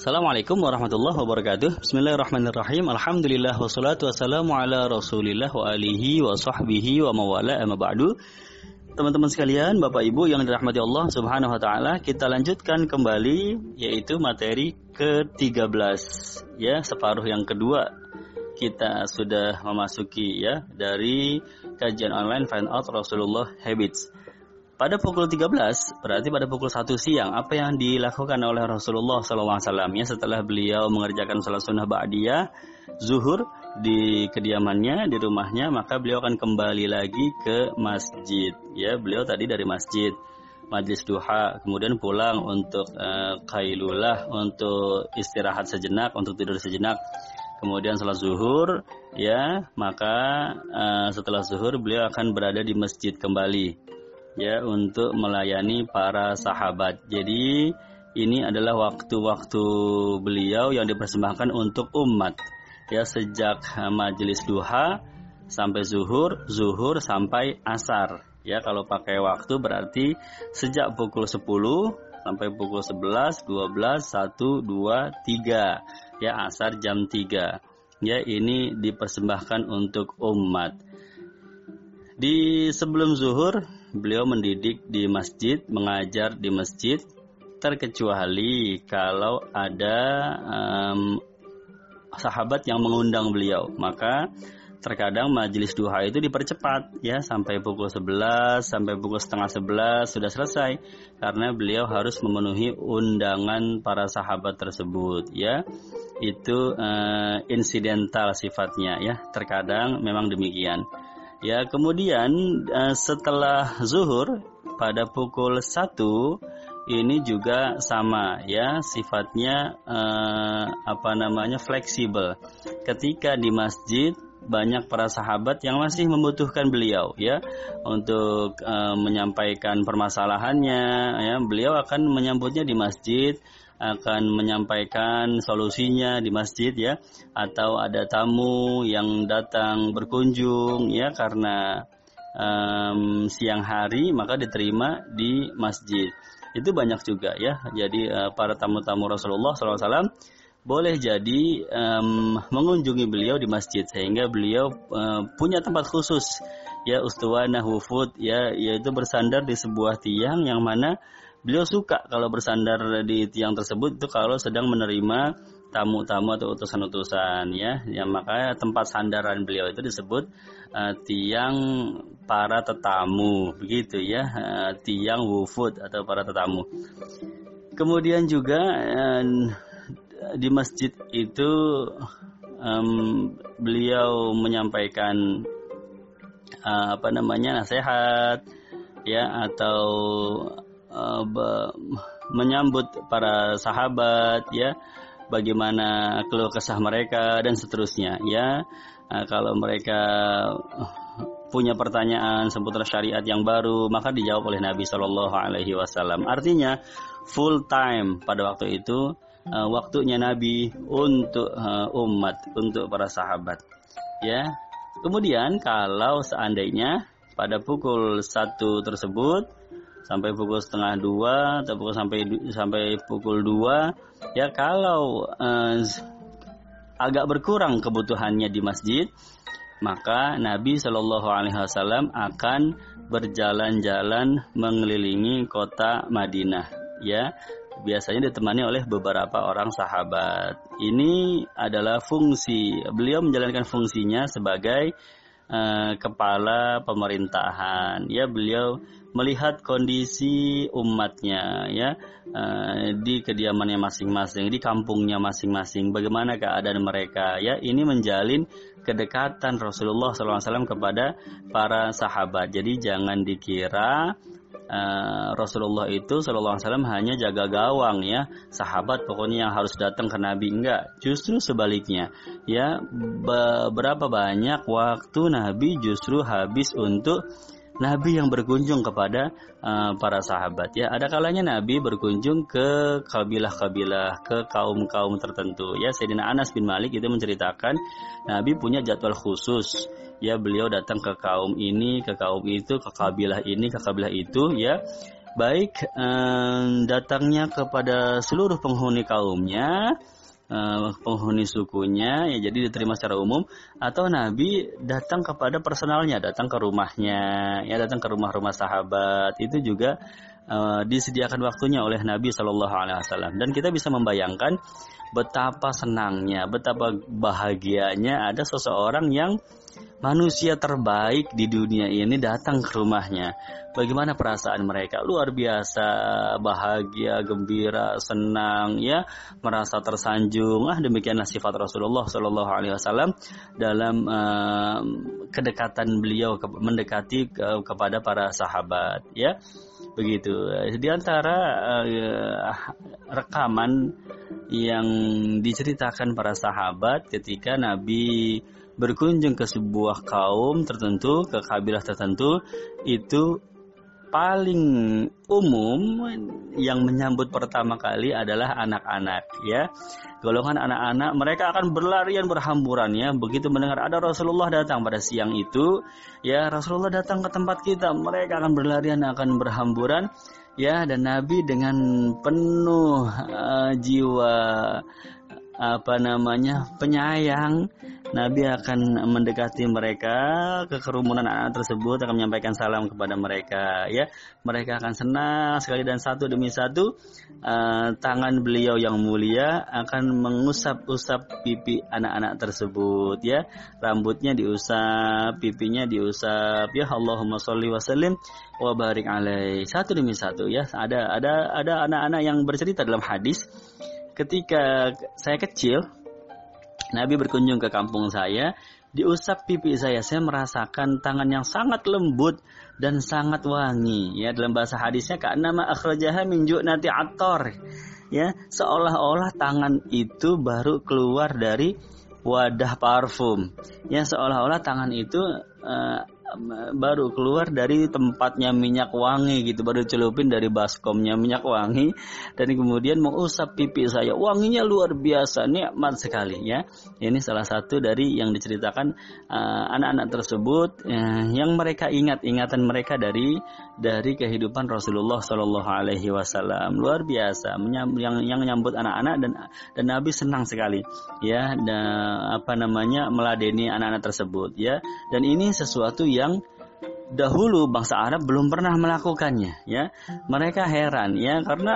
Assalamualaikum warahmatullahi wabarakatuh Bismillahirrahmanirrahim Alhamdulillah wassalatu wassalamu ala rasulillah wa alihi wa sahbihi wa mawala amma ba'du Teman-teman sekalian, Bapak Ibu yang dirahmati Allah Subhanahu wa taala, kita lanjutkan kembali yaitu materi ke-13 ya, separuh yang kedua. Kita sudah memasuki ya dari kajian online Find Out Rasulullah Habits. Pada pukul 13, berarti pada pukul 1 siang, apa yang dilakukan oleh Rasulullah SAW ya setelah beliau mengerjakan salat sunnah ba'diyah, zuhur di kediamannya, di rumahnya, maka beliau akan kembali lagi ke masjid. Ya, beliau tadi dari masjid, majlis duha, kemudian pulang untuk uh, kailulah, untuk istirahat sejenak, untuk tidur sejenak. Kemudian salat zuhur, ya, maka uh, setelah zuhur beliau akan berada di masjid kembali ya untuk melayani para sahabat. Jadi ini adalah waktu-waktu beliau yang dipersembahkan untuk umat. Ya sejak majelis duha sampai zuhur, zuhur sampai asar. Ya kalau pakai waktu berarti sejak pukul 10 sampai pukul 11, 12, 1, 2, 3. Ya asar jam 3. Ya ini dipersembahkan untuk umat. Di sebelum zuhur beliau mendidik di masjid, mengajar di masjid, terkecuali kalau ada um, sahabat yang mengundang beliau, maka terkadang majelis duha itu dipercepat ya sampai pukul 11 sampai pukul setengah 11 sudah selesai. Karena beliau harus memenuhi undangan para sahabat tersebut ya. Itu uh, insidental sifatnya ya. Terkadang memang demikian Ya, kemudian uh, setelah zuhur pada pukul 1 ini juga sama ya, sifatnya uh, apa namanya fleksibel. Ketika di masjid banyak para sahabat yang masih membutuhkan beliau ya untuk uh, menyampaikan permasalahannya ya beliau akan menyambutnya di masjid akan menyampaikan solusinya di masjid ya. Atau ada tamu yang datang berkunjung ya karena um, siang hari maka diterima di masjid. Itu banyak juga ya. Jadi uh, para tamu-tamu Rasulullah SAW boleh jadi um, mengunjungi beliau di masjid sehingga beliau uh, punya tempat khusus ya ustuwana hufud ya yaitu bersandar di sebuah tiang yang mana Beliau suka kalau bersandar di tiang tersebut itu kalau sedang menerima tamu-tamu atau utusan-utusan ya. Yang makanya tempat sandaran beliau itu disebut uh, tiang para tetamu begitu ya, uh, tiang wufud atau para tetamu. Kemudian juga uh, di masjid itu um, beliau menyampaikan uh, apa namanya nasihat ya atau uh, menyambut para sahabat ya. Bagaimana keluh kesah mereka dan seterusnya ya. Uh, kalau mereka punya pertanyaan seputar syariat yang baru maka dijawab oleh Nabi Shallallahu Alaihi Wasallam. Artinya full time pada waktu itu waktunya Nabi untuk umat untuk para sahabat ya. Kemudian kalau seandainya pada pukul satu tersebut sampai pukul setengah dua atau pukul sampai sampai pukul dua ya kalau eh, agak berkurang kebutuhannya di masjid maka Nabi Shallallahu Alaihi Wasallam akan berjalan-jalan mengelilingi kota Madinah ya. Biasanya ditemani oleh beberapa orang sahabat. Ini adalah fungsi beliau menjalankan fungsinya sebagai uh, kepala pemerintahan. Ya beliau melihat kondisi umatnya ya uh, di kediamannya masing-masing di kampungnya masing-masing bagaimana keadaan mereka ya. Ini menjalin kedekatan Rasulullah SAW kepada para sahabat. Jadi jangan dikira Uh, Rasulullah itu Shallallahu Alaihi hanya jaga gawang ya. Sahabat pokoknya yang harus datang ke Nabi. Enggak. Justru sebaliknya ya. Beberapa banyak waktu Nabi justru habis untuk Nabi yang berkunjung kepada uh, para sahabat ya. Ada kalanya Nabi berkunjung ke kabilah-kabilah ke kaum-kaum tertentu ya. Sayyidina Anas bin Malik itu menceritakan Nabi punya jadwal khusus ya. Beliau datang ke kaum ini ke kaum itu ke kabilah ini ke kabilah itu ya. Baik eh, datangnya kepada seluruh penghuni kaumnya uh, penghuni sukunya ya jadi diterima secara umum. Atau Nabi datang kepada personalnya datang ke rumahnya ya datang ke rumah-rumah sahabat. Itu juga uh, disediakan waktunya oleh Nabi Wasallam. Dan kita bisa membayangkan betapa senangnya betapa bahagianya ada seseorang yang manusia terbaik di dunia ini datang ke rumahnya. Bagaimana perasaan mereka? Luar biasa, bahagia, gembira, senang, ya, merasa tersanjung. Ah, demikianlah sifat Rasulullah Shallallahu Alaihi Wasallam dalam uh, kedekatan beliau ke, mendekati ke, kepada para sahabat, ya, begitu. Di antara uh, rekaman yang diceritakan para sahabat ketika Nabi berkunjung ke sebuah kaum tertentu, ke kabilah tertentu, itu paling umum yang menyambut pertama kali adalah anak-anak ya. Golongan anak-anak mereka akan berlarian berhamburan ya. Begitu mendengar ada Rasulullah datang pada siang itu, ya Rasulullah datang ke tempat kita, mereka akan berlarian akan berhamburan ya dan Nabi dengan penuh uh, jiwa apa namanya penyayang Nabi akan mendekati mereka ke kerumunan anak tersebut akan menyampaikan salam kepada mereka ya. Mereka akan senang sekali dan satu demi satu uh, tangan beliau yang mulia akan mengusap-usap pipi anak-anak tersebut ya. Rambutnya diusap pipinya diusap ya. Allahumma sholli wa sallim wa barik alaih. Satu demi satu ya. Ada ada ada anak-anak yang bercerita dalam hadis. Ketika saya kecil, Nabi berkunjung ke kampung saya, diusap pipi saya, saya merasakan tangan yang sangat lembut dan sangat wangi. Ya, dalam bahasa hadisnya nama akhrajaha min nanti ator. Ya, seolah-olah tangan itu baru keluar dari wadah parfum. Ya, seolah-olah tangan itu uh, baru keluar dari tempatnya minyak wangi gitu. Baru celupin dari baskomnya minyak wangi. Dan kemudian mengusap pipi saya. Wanginya luar biasa nikmat sekali ya. Ini salah satu dari yang diceritakan uh, anak-anak uh, tersebut uh, yang mereka ingat ingatan mereka dari dari kehidupan Rasulullah Shallallahu Alaihi Wasallam. Luar biasa yang yang menyambut anak-anak dan dan Nabi senang sekali ya dan apa namanya meladeni anak-anak tersebut ya. Dan ini sesuatu yang dahulu bangsa Arab belum pernah melakukannya ya. Mereka heran ya karena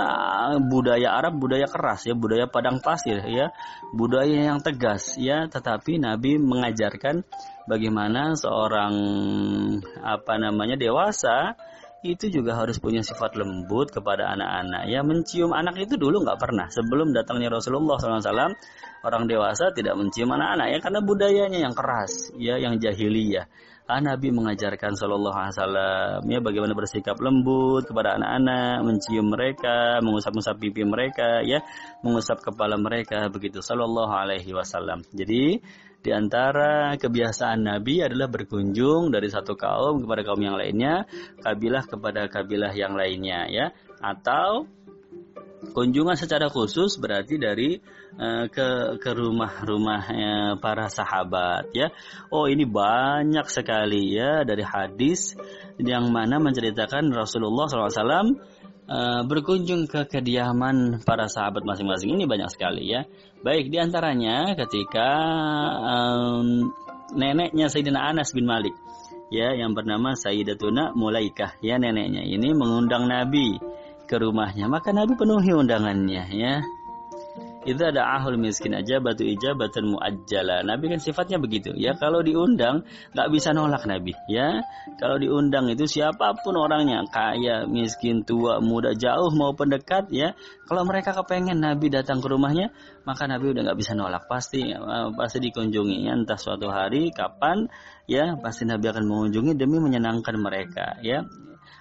budaya Arab budaya keras ya budaya padang pasir ya budaya yang tegas ya. Tetapi Nabi mengajarkan bagaimana seorang apa namanya dewasa itu juga harus punya sifat lembut kepada anak-anak. Ya mencium anak itu dulu nggak pernah. Sebelum datangnya Rasulullah SAW, orang dewasa tidak mencium anak-anak ya karena budayanya yang keras, ya yang jahiliyah. Ah, Nabi mengajarkan Shallallahu Alaihi Wasallam ya bagaimana bersikap lembut kepada anak-anak, mencium mereka, mengusap-usap pipi mereka, ya, mengusap kepala mereka begitu Shallallahu Alaihi Wasallam. Jadi di antara kebiasaan Nabi adalah berkunjung dari satu kaum kepada kaum yang lainnya, kabilah kepada kabilah yang lainnya ya. Atau kunjungan secara khusus berarti dari uh, ke ke rumah-rumah uh, para sahabat ya. Oh, ini banyak sekali ya dari hadis yang mana menceritakan Rasulullah SAW uh, berkunjung ke kediaman para sahabat masing-masing ini banyak sekali ya. Baik di antaranya ketika um, neneknya Sayyidina Anas bin Malik ya yang bernama Sayyidatuna Mulaikah ya neneknya ini mengundang Nabi ke rumahnya maka Nabi penuhi undangannya ya itu ada ahul miskin aja batu ijabatan muajjala. Nabi kan sifatnya begitu ya. Kalau diundang nggak bisa nolak Nabi ya. Kalau diundang itu siapa pun orangnya kaya, miskin, tua, muda, jauh maupun dekat ya. Kalau mereka kepengen Nabi datang ke rumahnya maka Nabi udah nggak bisa nolak pasti uh, pasti dikunjungi ya. entah suatu hari kapan ya pasti Nabi akan mengunjungi demi menyenangkan mereka ya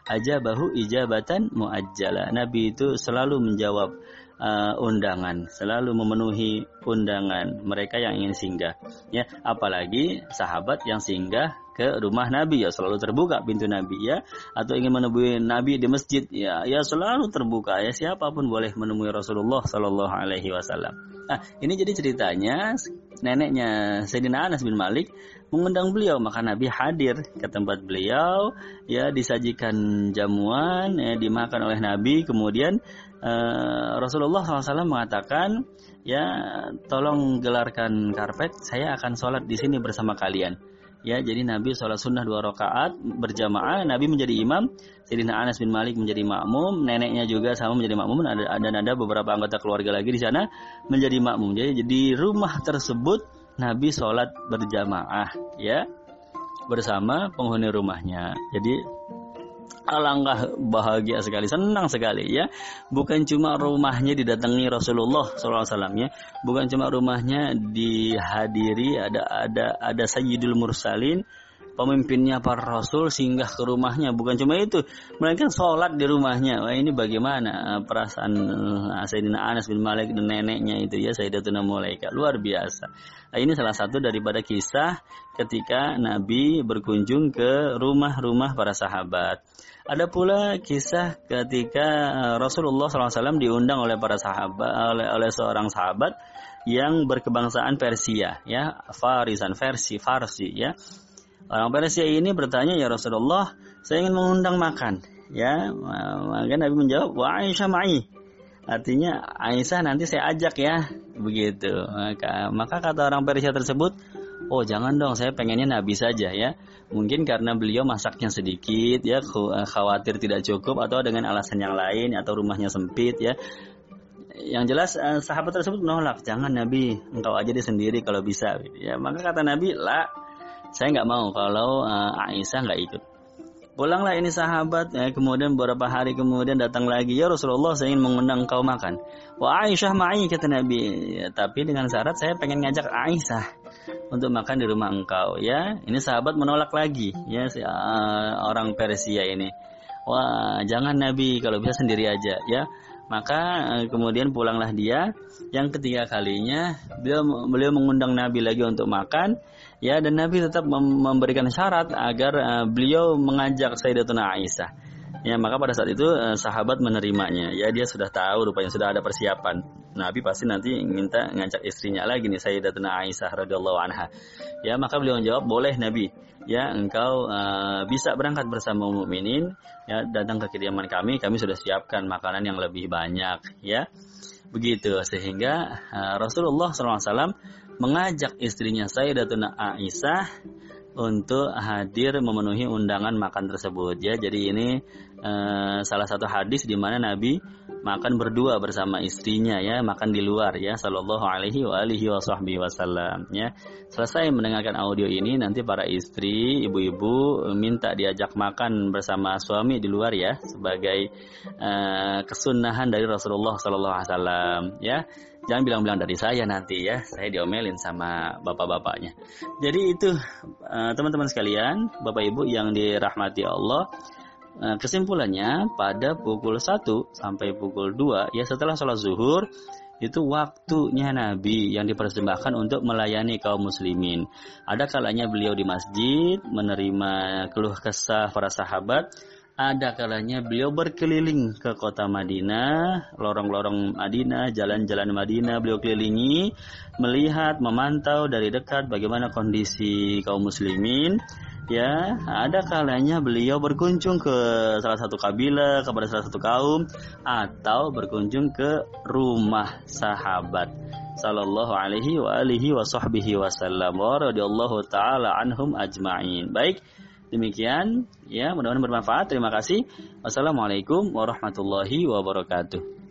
aja bahu ijabatan muajjala. Nabi itu selalu menjawab uh, undangan, selalu memenuhi undangan mereka yang ingin singgah. Ya, apalagi sahabat yang singgah ke rumah Nabi ya. Selalu terbuka pintu Nabi ya. Atau ingin menemui Nabi di masjid ya. Ya selalu terbuka ya. Siapa pun boleh menemui Rasulullah Shallallahu Alaihi Wasallam. Nah ini jadi ceritanya neneknya Sayyidina Anas bin Malik mengundang beliau. Maka Nabi hadir ke tempat beliau ya disajikan jamuan ya dimakan oleh Nabi. Kemudian uh, Rasulullah SAW mengatakan ya tolong gelarkan karpet saya akan sholat di sini bersama kalian ya jadi Nabi sholat sunnah dua rakaat berjamaah Nabi menjadi imam Sayyidina Anas bin Malik menjadi makmum neneknya juga sama menjadi makmum ada dan ada beberapa anggota keluarga lagi di sana menjadi makmum jadi di rumah tersebut Nabi sholat berjamaah ya bersama penghuni rumahnya. Jadi alangkah bahagia sekali, senang sekali ya. Bukan cuma rumahnya didatangi Rasulullah SAW ya, bukan cuma rumahnya dihadiri ada ada ada Sayyidul Mursalin pemimpinnya para rasul singgah ke rumahnya. Bukan cuma itu mereka sholat di rumahnya. Wah ini bagaimana eh, perasaan uh, Sayyidina Anas bin Malik dan neneknya itu ya Sayyidatuna Mulaika. Luar biasa. Nah, ini salah satu daripada kisah ketika Nabi berkunjung ke rumah-rumah para sahabat. Ada pula kisah ketika eh, Rasulullah SAW diundang oleh para sahabat oleh, oleh seorang sahabat yang berkebangsaan Persia ya. Farisan versi Farsi ya Orang Persia ini bertanya, "Ya Rasulullah, saya ingin mengundang makan." Ya, maka Nabi menjawab, "Wa Aisyah ma'i." Artinya Aisyah nanti saya ajak ya, begitu. Maka, maka kata orang Persia tersebut, "Oh, jangan dong, saya pengennya Nabi saja ya." Mungkin karena beliau masaknya sedikit ya, khawatir tidak cukup atau dengan alasan yang lain atau rumahnya sempit ya yang jelas eh, sahabat tersebut menolak jangan Nabi engkau aja dia sendiri kalau bisa ya maka kata Nabi lah saya nggak mau kalau uh, Aisyah nggak ikut. Pulanglah ini sahabat, ya, kemudian beberapa hari kemudian datang lagi, ya Rasulullah saya ingin mengundang kau makan. Wah Aisyah ma'i kata Nabi, ya, tapi dengan syarat saya pengen ngajak Aisyah untuk makan di rumah engkau. Ya, ini sahabat menolak lagi, ya si, uh, orang Persia ini. Wah jangan Nabi kalau bisa sendiri aja, ya. Maka uh, kemudian pulanglah dia. Yang ketiga kalinya beliau beliau mengundang Nabi lagi untuk makan ya dan Nabi tetap memberikan syarat agar uh, beliau mengajak Sayyidatuna Aisyah. Ya, maka pada saat itu uh, sahabat menerimanya. Ya, dia sudah tahu rupanya sudah ada persiapan. Nabi pasti nanti minta ngajak istrinya lagi nih Sayyidatuna Aisyah radhiyallahu anha. Ya, maka beliau menjawab, "Boleh Nabi. Ya, engkau uh, bisa berangkat bersama mukminin, ya datang ke kediaman kami, kami sudah siapkan makanan yang lebih banyak." Ya. Begitu sehingga uh, Rasulullah SAW mengajak istrinya Sayyidatuna Aisyah untuk hadir memenuhi undangan makan tersebut ya. Jadi ini uh, salah satu hadis di mana Nabi makan berdua bersama istrinya ya, makan di luar ya sallallahu alaihi wa alihi wasallam ya. Selesai mendengarkan audio ini nanti para istri, ibu-ibu minta diajak makan bersama suami di luar ya sebagai uh, kesunahan dari Rasulullah sallallahu alaihi wasallam ya jangan bilang-bilang dari saya nanti ya saya diomelin sama bapak-bapaknya jadi itu eh, teman-teman sekalian bapak ibu yang dirahmati Allah eh, kesimpulannya pada pukul 1 sampai pukul 2 ya setelah sholat zuhur itu waktunya Nabi yang dipersembahkan untuk melayani kaum muslimin. Ada kalanya beliau di masjid menerima keluh kesah para sahabat, ada kalanya beliau berkeliling ke kota Madinah, lorong-lorong Madinah, jalan-jalan Madinah beliau kelilingi, melihat, memantau dari dekat bagaimana kondisi kaum muslimin. Ya, ada kalanya beliau berkunjung ke salah satu kabilah, kepada salah satu kaum, atau berkunjung ke rumah sahabat sallallahu alaihi wa alihi wasallam wa radhiyallahu taala anhum ajma'in. Baik, Demikian ya, mudah-mudahan bermanfaat. Terima kasih. Wassalamualaikum warahmatullahi wabarakatuh.